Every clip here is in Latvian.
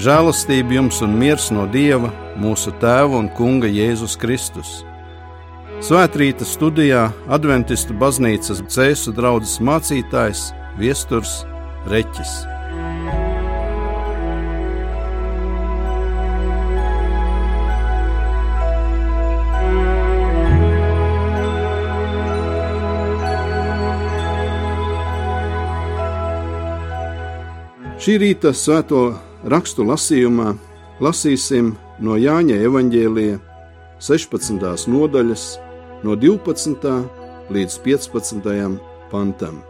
Žēlastība jums un miers no Dieva, mūsu Tēva un Kunga Jēzus Kristus. Svētrīta studijā Adventistu baznīcas cēsu draugs mācītājs Viesturs Reķis. Šī rīta svēto rakstu lasījumā lasīsim no Jāņa evaņģēlija 16. nodaļas, no 12. līdz 15. pantam.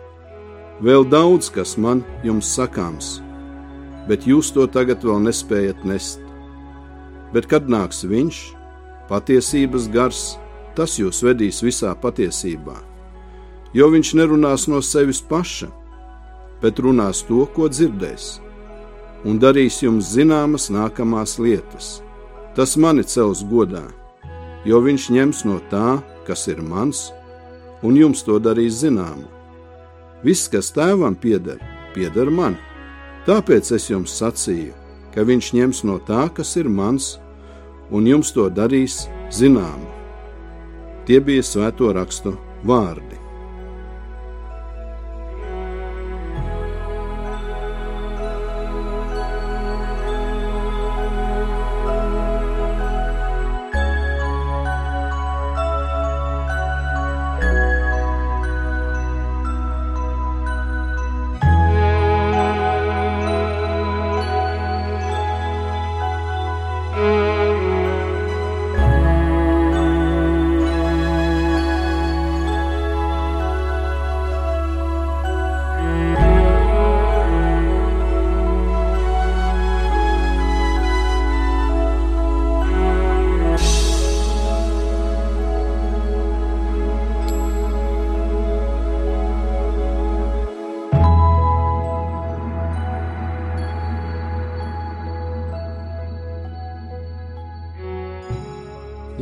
Vēl daudz kas man jums sakāms, bet jūs to tagad vēl nespējat nest. Bet kad nāks viņš, patiesības gars, tas jūs vedīs visā patiesībā. Jo viņš nerunās no sevis paša, bet runās to, ko dzirdēs un darīs jums zināmas nākamās lietas. Tas mani cels godā, jo viņš ņems no tā, kas ir mans, un jums to darīs zināmu. Viss, kas tēvam pieder, pieder man. Tāpēc es jums sacīju, ka viņš ņems no tā, kas ir mans, un jums to darīs zināmu. Tie bija svēto rakstu vārdi.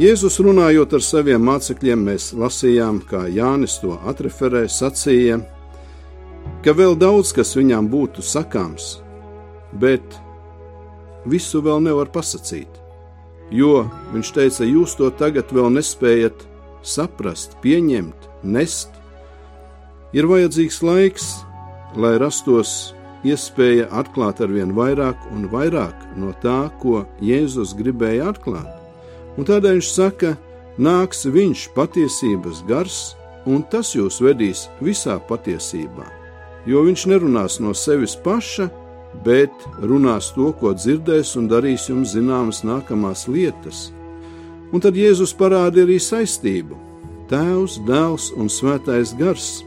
Jēzus runājot ar saviem mācekļiem, mēs lasījām, kā Jānis to atreferē, sacīja, ka vēl daudz kas viņām būtu sakāms, bet visu vēl nevar pasakīt. Jo viņš teica, jūs to tagad vēl nespējat saprast, pieņemt, nest. Ir vajadzīgs laiks, lai rastos iespēja atklāt ar vien vairāk un vairāk no tā, ko Jēzus gribēja atklāt. Un tādēļ viņš saka, nāks viņš patiesības gars, un tas jūs vedīs visā patiesībā. Jo viņš nerunās no sevis paša, bet runās to, ko dzirdēs, un darīs jums zināmas nākamās lietas. Un tad Jēzus parāda arī saistību - Tēvs, Dēls un Svētais Gars.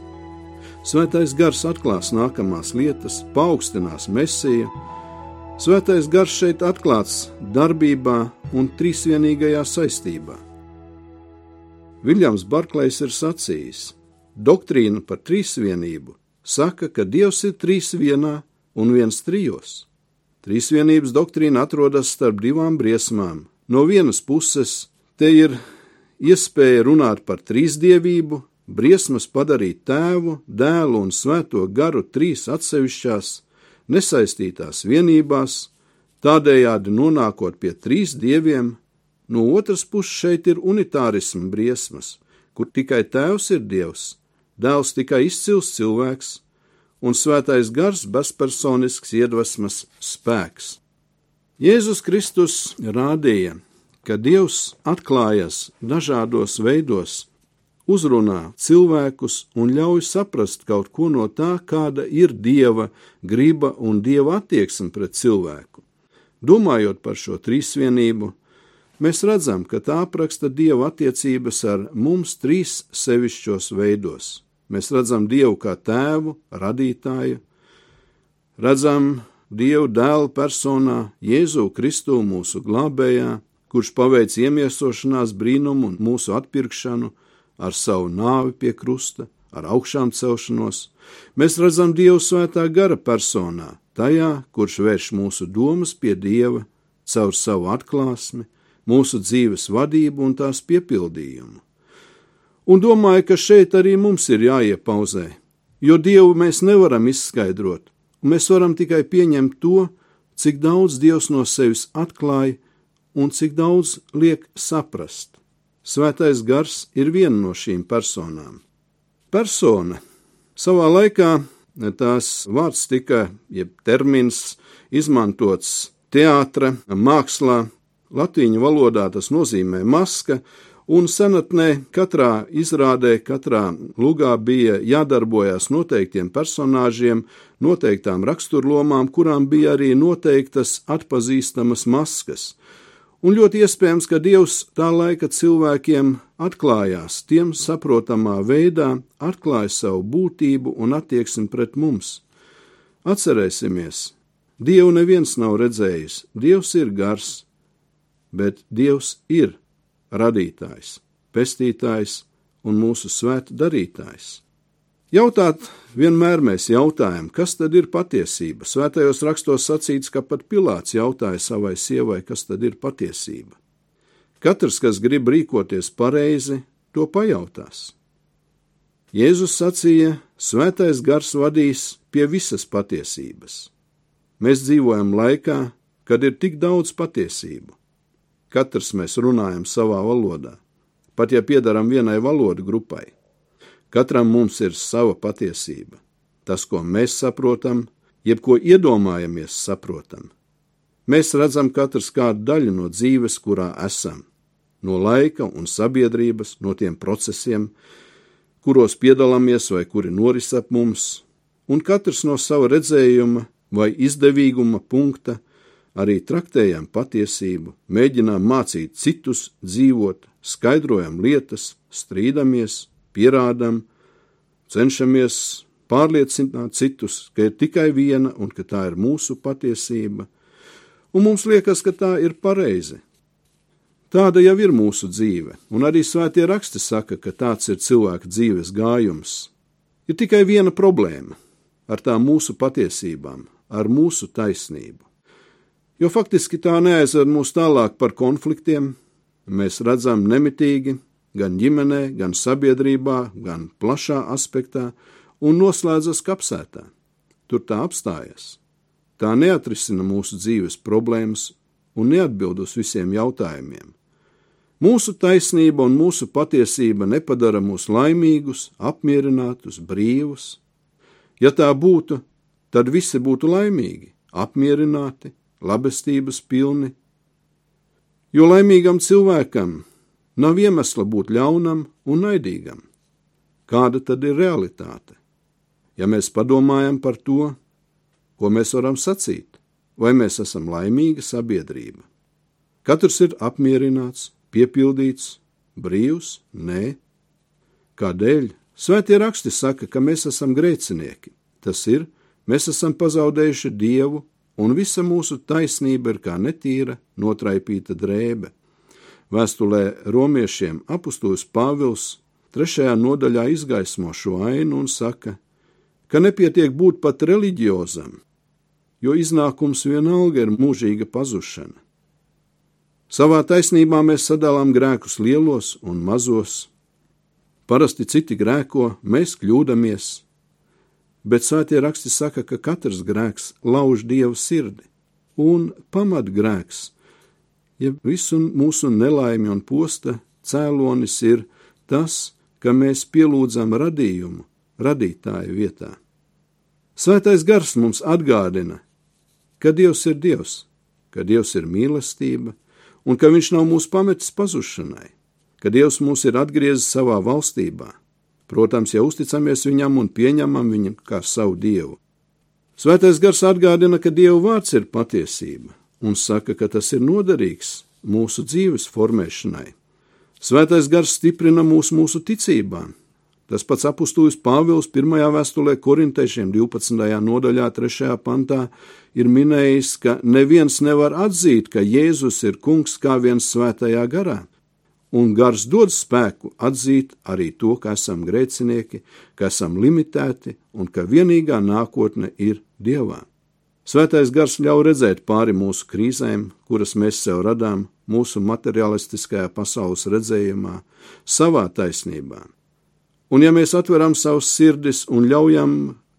Svētais Gars atklās nākamās lietas, paaugstinās Mesiju, Svētais garš šeit atklāts darbībā un trīsvienīgajā saistībā. Viljams Barklējs ir sacījis: Doktrīna par trīsvienību saka, ka Dievs ir trīs vienā un viens trijos. Trīsvienības doktrīna atrodas starp divām briesmām. No vienas puses, te ir iespēja runāt par trīsdievību, briesmas padarīt tēvu, dēlu un svēto garu trīs atsevišķās nesaistītās vienībās, tādējādi nonākot pie trīs dieviem, no otras puses šeit ir unitārisma briesmas, kur tikai tēvs ir dievs, dēls tikai izcils cilvēks un svētais gars bezpersonisks iedvesmas spēks. Jēzus Kristus rādīja, ka Dievs atklājas dažādos veidos, uzrunā cilvēkus un ļauj saprast kaut ko no tā, kāda ir dieva griba un dieva attieksme pret cilvēku. Domājot par šo trīsvienību, mēs redzam, ka tā apraksta dieva attiecības ar mums trīs sevišķos veidos. Mēs redzam Dievu kā tēvu, radītāju, redzam Dievu dēlu personā, Jēzu Kristu mūsu glābējā, kurš paveic iemiesošanās brīnumu un mūsu atpirkšanu, ar savu nāvi pie krusta, ar augšām celšanos, mēs redzam Dievu svētā gara personā, tajā, kurš vērš mūsu domas pie Dieva caur savu atklāsmi, mūsu dzīves vadību un tās piepildījumu. Un domāju, ka šeit arī mums ir jāiepauzē, jo Dievu mēs nevaram izskaidrot, un mēs varam tikai pieņemt to, cik daudz Dievs no sevis atklāja un cik daudz liek saprast. Svētais gars ir viena no šīm personām. Persona savā laikā tās vārds tika, jeb termins, izmantots teātra, mākslā, latīņu valodā tas nozīmē maska, un senatnē katrā izrādē, katrā lugā bija jādarbojas noteiktiem personāžiem, noteiktām raksturlomām, kurām bija arī noteiktas atpazīstamas maskas. Un ļoti iespējams, ka Dievs tā laika cilvēkiem atklājās tiem saprotamā veidā, atklāja savu būtību un attieksmi pret mums. Atcerēsimies, Dievu neviens nav redzējis, Dievs ir gars, bet Dievs ir radītājs, pestītājs un mūsu svēta darītājs. Jautāt vienmēr mēs jautājam, kas tad ir patiesība. Svētajos rakstos sacīts, ka pat Pilārs jautāja savai sievai, kas tad ir patiesība. Katrs, kas grib rīkoties pareizi, to pajautās. Jēzus sacīja, Svētais gars vadīs pie visas patiesības. Mēs dzīvojam laikā, kad ir tik daudz patiesību. Katrs mēs runājam savā valodā, pat ja piedaram vienai valodu grupai. Katram mums ir sava patiesība, tas, ko mēs saprotam, jeb ko iedomājamies saprotam. Mēs redzam katrs kādu daļu no dzīves, kurā esam, no laika un sabiedrības, no tiem procesiem, kuros piedalāmies vai kuri noris ap mums, un katrs no sava redzējuma vai izdevīguma punkta arī traktējam patiesību, mēģinām mācīt citus dzīvot, skaidrojam lietas, strīdamies, pierādām, cenšamies pārliecināt citus, ka ir tikai viena un ka tā ir mūsu patiesība, un mums liekas, ka tā ir pareizi. Tāda jau ir mūsu dzīve, un arī svētie raksti saka, ka tāds ir cilvēka dzīves gājums. Ir tikai viena problēma ar tām mūsu patiesībām, ar mūsu taisnību jo faktiski tā neaizved mūs tālāk par konfliktiem. Mēs redzam nemitīgi, gan ģimenē, gan sabiedrībā, gan plašā aspektā, un noslēdzas kapsētā. Tur tā apstājas. Tā neatrisina mūsu dzīves problēmas un neatbild uz visiem jautājumiem. Mūsu taisnība un mūsu patiesība nepadara mūs laimīgus, apmierinātus, brīvus. Ja tā būtu, tad visi būtu laimīgi, apmierināti, labestības pilni, jo laimīgam cilvēkam nav iemesla būt ļaunam un naidīgam. Kāda tad ir realitāte? Ja mēs padomājam par to, ko mēs varam sacīt, vai mēs esam laimīga sabiedrība? Katrs ir apmierināts, piepildīts, brīvs, nē. Kādēļ? Svētie raksti saka, ka mēs esam grēcinieki. Tas ir, mēs esam pazaudējuši Dievu un visa mūsu taisnība ir kā netīra, notraipīta drēbe. Vēstulē romiešiem apustulis Pāvils trešajā nodaļā izgaismo šo ainu un saka, ka nepietiek būt pat reliģiozam, jo iznākums vienalga ir mūžīga pazušana. Savā taisnībā mēs sadalām grēkus lielos un mazos. Parasti citi grēko, mēs kļūdāmies, bet svētie raksti saka, ka katrs grēks lauž dievu sirdi, un pamatgrēks, ja visu mūsu nelaimi un posta cēlonis ir tas, ka mēs pielūdzam radījumu radītāju vietā. Svētais gars mums atgādina, ka Dievs ir Dievs, ka Dievs ir mīlestība un ka Viņš nav mūs pametis pazušanai, ka Dievs mūs ir atgriezis savā valstībā, Protams, ja uzticamies viņam un pieņemam viņu kā savu dievu. Svētais gars atgādina, ka Dieva vārds ir patiesība un saka, ka tas ir noderīgs mūsu dzīves formēšanai. Svētais gars stiprina mūs mūsu ticībā. Tas pats apustulis Pāvils 1. vēstulē korintiešiem 12. nodaļā 3. pantā ir minējis, ka neviens nevar atzīt, ka Jēzus ir kungs kā viens svētajā garā un gars dod spēku atzīt arī to, ka esam grēcinieki, ka esam limitēti un ka vienīgā nākotne ir Dievā. Svētais gars ļauj redzēt pāri mūsu krīzēm, kuras mēs sev radām mūsu materialistiskajā pasaules redzējumā, savā taisnībā. Un ja mēs atveram savus sirdis un ļaujam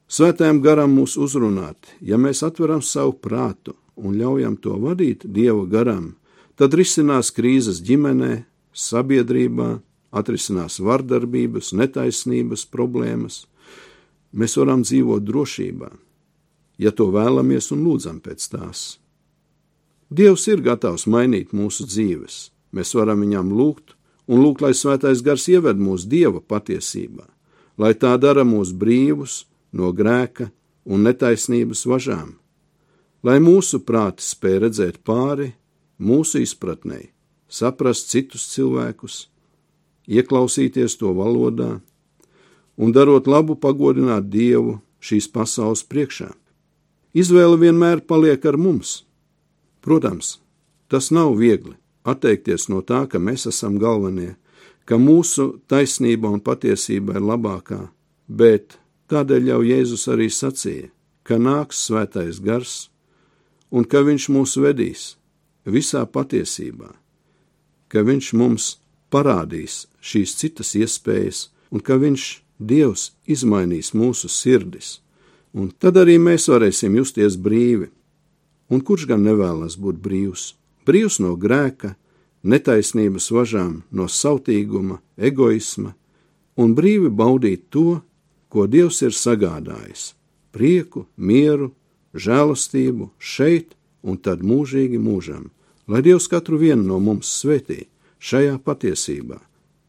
svētējam garam mūs uzrunāt, ja mēs atveram savu prātu un ļaujam to vadīt Dieva garam, tad risinās krīzes ģimenē, sabiedrībā, atrisinās vardarbības, netaisnības problēmas. Mēs varam dzīvot drošībā, ja to vēlamies un lūdzam pēc tās. Dievs ir gatavs mainīt mūsu dzīves. Mēs varam viņam lūgt un lūgt, lai svētais gars ieved mūsu dieva patiesībā, lai tā dara mūs brīvus no grēka un netaisnības važām, lai mūsu prāti spēj redzēt pāri mūsu izpratnei, saprast citus cilvēkus, ieklausīties to valodā un darot labu pagodināt Dievu šīs pasaules priekšā. Izvēle vienmēr paliek ar mums. Protams, tas nav viegli atteikties no tā, ka mēs esam galvenie, ka mūsu taisnība un patiesība ir labākā, bet tādēļ jau Jēzus arī sacīja, ka nāks svētais gars un ka viņš mūs vedīs visā patiesībā, ka viņš mums parādīs šīs citas iespējas un ka viņš, Dievs, izmainīs mūsu sirdis, un tad arī mēs varēsim justies brīvi. Un kurš gan nevēlas būt brīvs? brīvs no grēka, netaisnības važām, no sautīguma, egoisma, un brīvi baudīt to, ko Dievs ir sagādājis - prieku, mieru, žēlastību šeit un tad mūžīgi mūžam, lai Dievs katru vienu no mums svētī šajā patiesībā,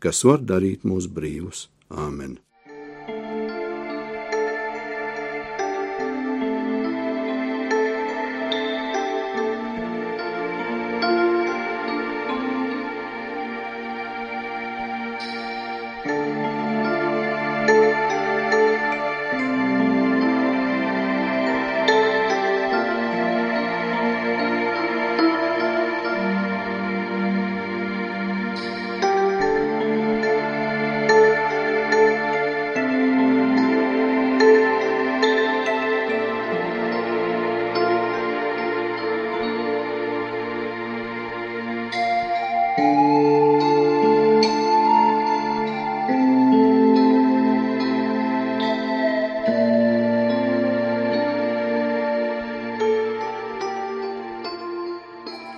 kas var darīt mūs brīvus. Āmen!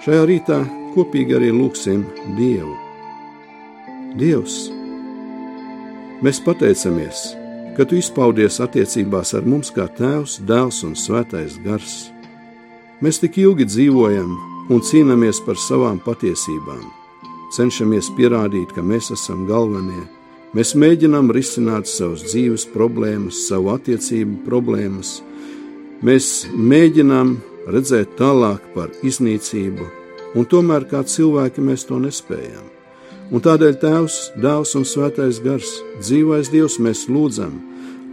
Šajā rītā kopīgi arī lūgsim Dievu. Dievs, mēs pateicamies, ka Tu izpaudies attiecībās ar mums kā Tēvs, Dēls un Svētais Gars. Mēs tik ilgi dzīvojam un cīnāmies par savām patiesībām, cenšamies pierādīt, ka mēs esam galvenie. Mēs mēģinām risināt savas dzīves problēmas, savu attiecību problēmas. Mēs mēģinām redzēt tālāk par iznīcību, un tomēr kā cilvēki mēs to nespējam. Un tādēļ Tēvs, Dēls un Svētais Gars, dzīvais Dievs, mēs lūdzam,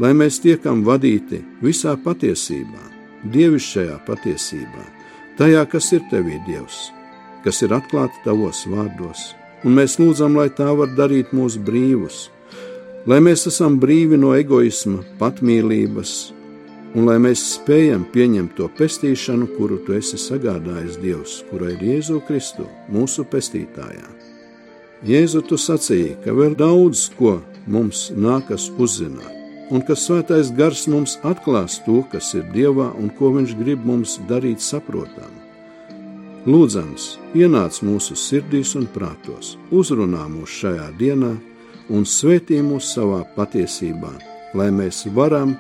lai mēs tiekam vadīti visā patiesībā, dievišķajā patiesībā, tajā, kas ir tevī Dievs, kas ir atklāta tavos vārdos, un mēs lūdzam, lai tā var darīt mūs brīvus, lai mēs esam brīvi no egoisma, patmīlības, un lai mēs spējam pieņemt to pestīšanu, kuru tu esi sagādājis Dievs, kura ir Jēzu Kristu, mūsu pestītājā. Jēzu, tu sacīji, ka vēl daudz ko mums nākas uzzināt, un ka svētais gars mums atklās to, kas ir Dievā un ko viņš grib mums darīt saprotam. Lūdzams, ienāc mūsu sirdīs un prātos, uzrunā mūs šajā dienā un svētī mūs savā patiesībā, lai mēs varam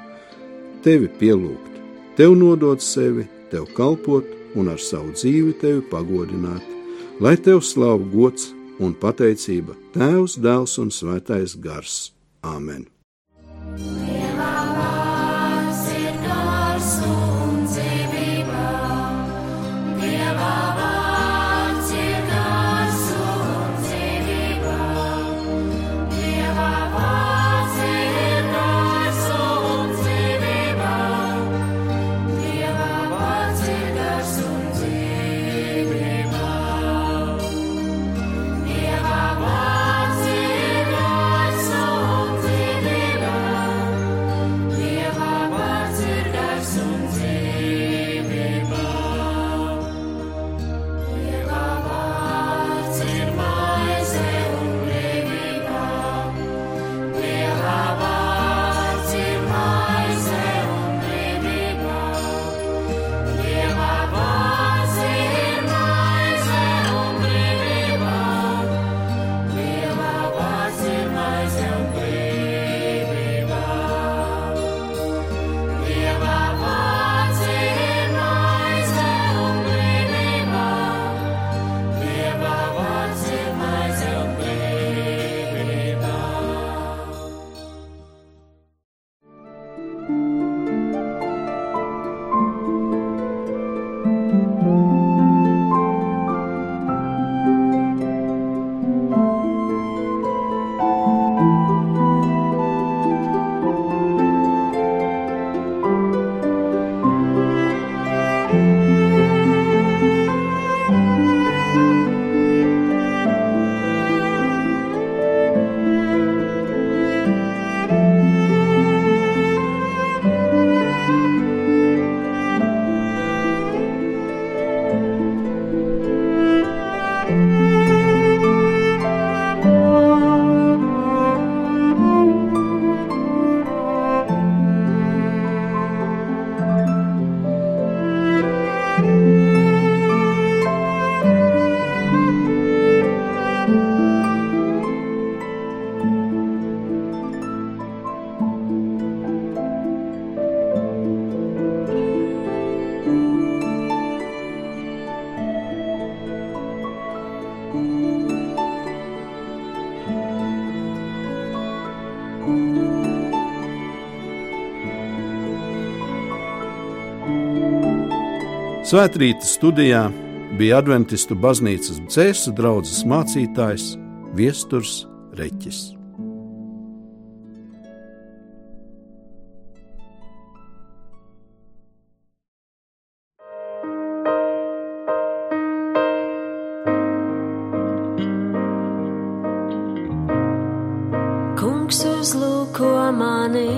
tevi pielūgt, tev nodot sevi, tev kalpot un ar savu dzīvi tevi pagodināt, lai tev slavu gods un pateicība Tēvs, Dēls un Svētais Gars. Āmen! Svētrīta studijā bija Adventistu baznīcas dzēsu draugs mācītājs Viesturs Reķis. Kungs uzlūko manī,